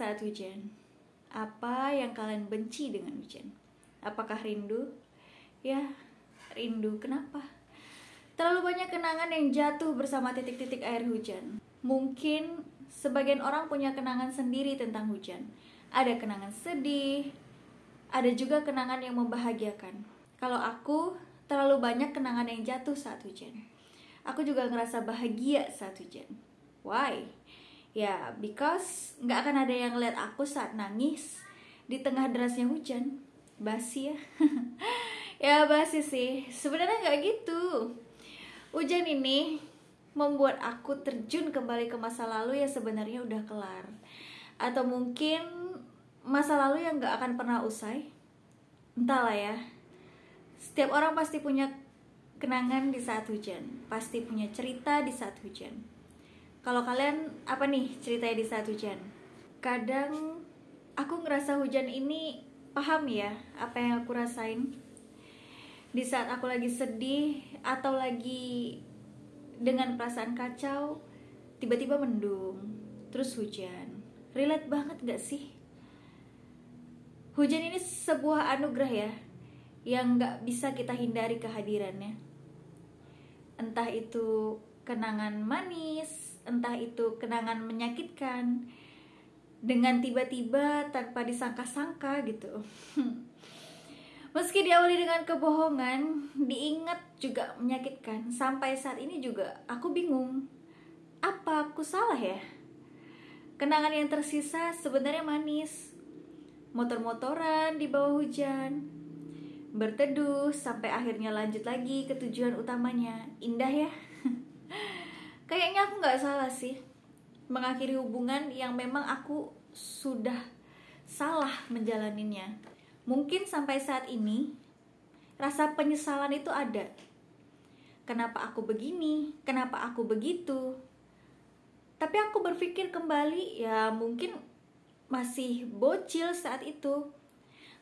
Saat hujan? Apa yang kalian benci dengan hujan? Apakah rindu? Ya, rindu. Kenapa? Terlalu banyak kenangan yang jatuh bersama titik-titik air hujan. Mungkin sebagian orang punya kenangan sendiri tentang hujan. Ada kenangan sedih, ada juga kenangan yang membahagiakan. Kalau aku, terlalu banyak kenangan yang jatuh saat hujan. Aku juga ngerasa bahagia saat hujan. Why? Ya, because nggak akan ada yang lihat aku saat nangis di tengah derasnya hujan. Basi ya. ya basi sih. Sebenarnya nggak gitu. Hujan ini membuat aku terjun kembali ke masa lalu yang sebenarnya udah kelar. Atau mungkin masa lalu yang nggak akan pernah usai. Entahlah ya. Setiap orang pasti punya kenangan di saat hujan. Pasti punya cerita di saat hujan kalau kalian apa nih ceritanya di saat hujan? Kadang aku ngerasa hujan ini paham ya apa yang aku rasain. Di saat aku lagi sedih atau lagi dengan perasaan kacau, tiba-tiba mendung, terus hujan. Relate banget gak sih? Hujan ini sebuah anugerah ya, yang gak bisa kita hindari kehadirannya. Entah itu kenangan manis, entah itu kenangan menyakitkan dengan tiba-tiba tanpa disangka-sangka gitu. Meski diawali dengan kebohongan, diingat juga menyakitkan. Sampai saat ini juga aku bingung. Apa aku salah ya? Kenangan yang tersisa sebenarnya manis. Motor-motoran di bawah hujan. Berteduh sampai akhirnya lanjut lagi ke tujuan utamanya. Indah ya? nggak salah sih mengakhiri hubungan yang memang aku sudah salah menjalaninya mungkin sampai saat ini rasa penyesalan itu ada. Kenapa aku begini? Kenapa aku begitu? Tapi aku berpikir kembali ya mungkin masih bocil saat itu.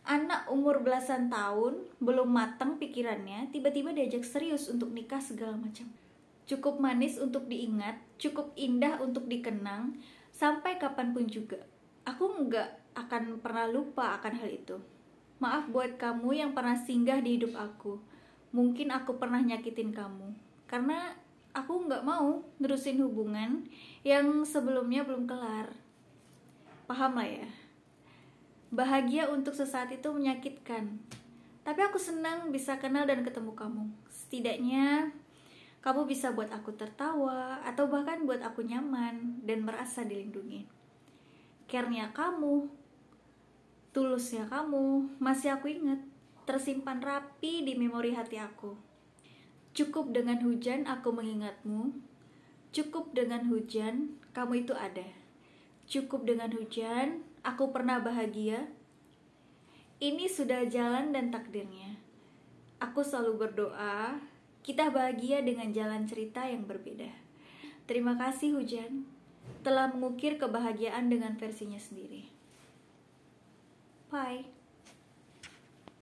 Anak umur belasan tahun belum matang pikirannya tiba-tiba diajak serius untuk nikah segala macam cukup manis untuk diingat, cukup indah untuk dikenang, sampai kapan pun juga. Aku nggak akan pernah lupa akan hal itu. Maaf buat kamu yang pernah singgah di hidup aku. Mungkin aku pernah nyakitin kamu. Karena aku nggak mau nerusin hubungan yang sebelumnya belum kelar. Paham lah ya? Bahagia untuk sesaat itu menyakitkan. Tapi aku senang bisa kenal dan ketemu kamu. Setidaknya kamu bisa buat aku tertawa atau bahkan buat aku nyaman dan merasa dilindungi. Care-nya kamu, tulusnya kamu, masih aku ingat, tersimpan rapi di memori hati aku. Cukup dengan hujan aku mengingatmu, cukup dengan hujan kamu itu ada. Cukup dengan hujan aku pernah bahagia. Ini sudah jalan dan takdirnya. Aku selalu berdoa kita bahagia dengan jalan cerita yang berbeda. Terima kasih hujan telah mengukir kebahagiaan dengan versinya sendiri. Bye.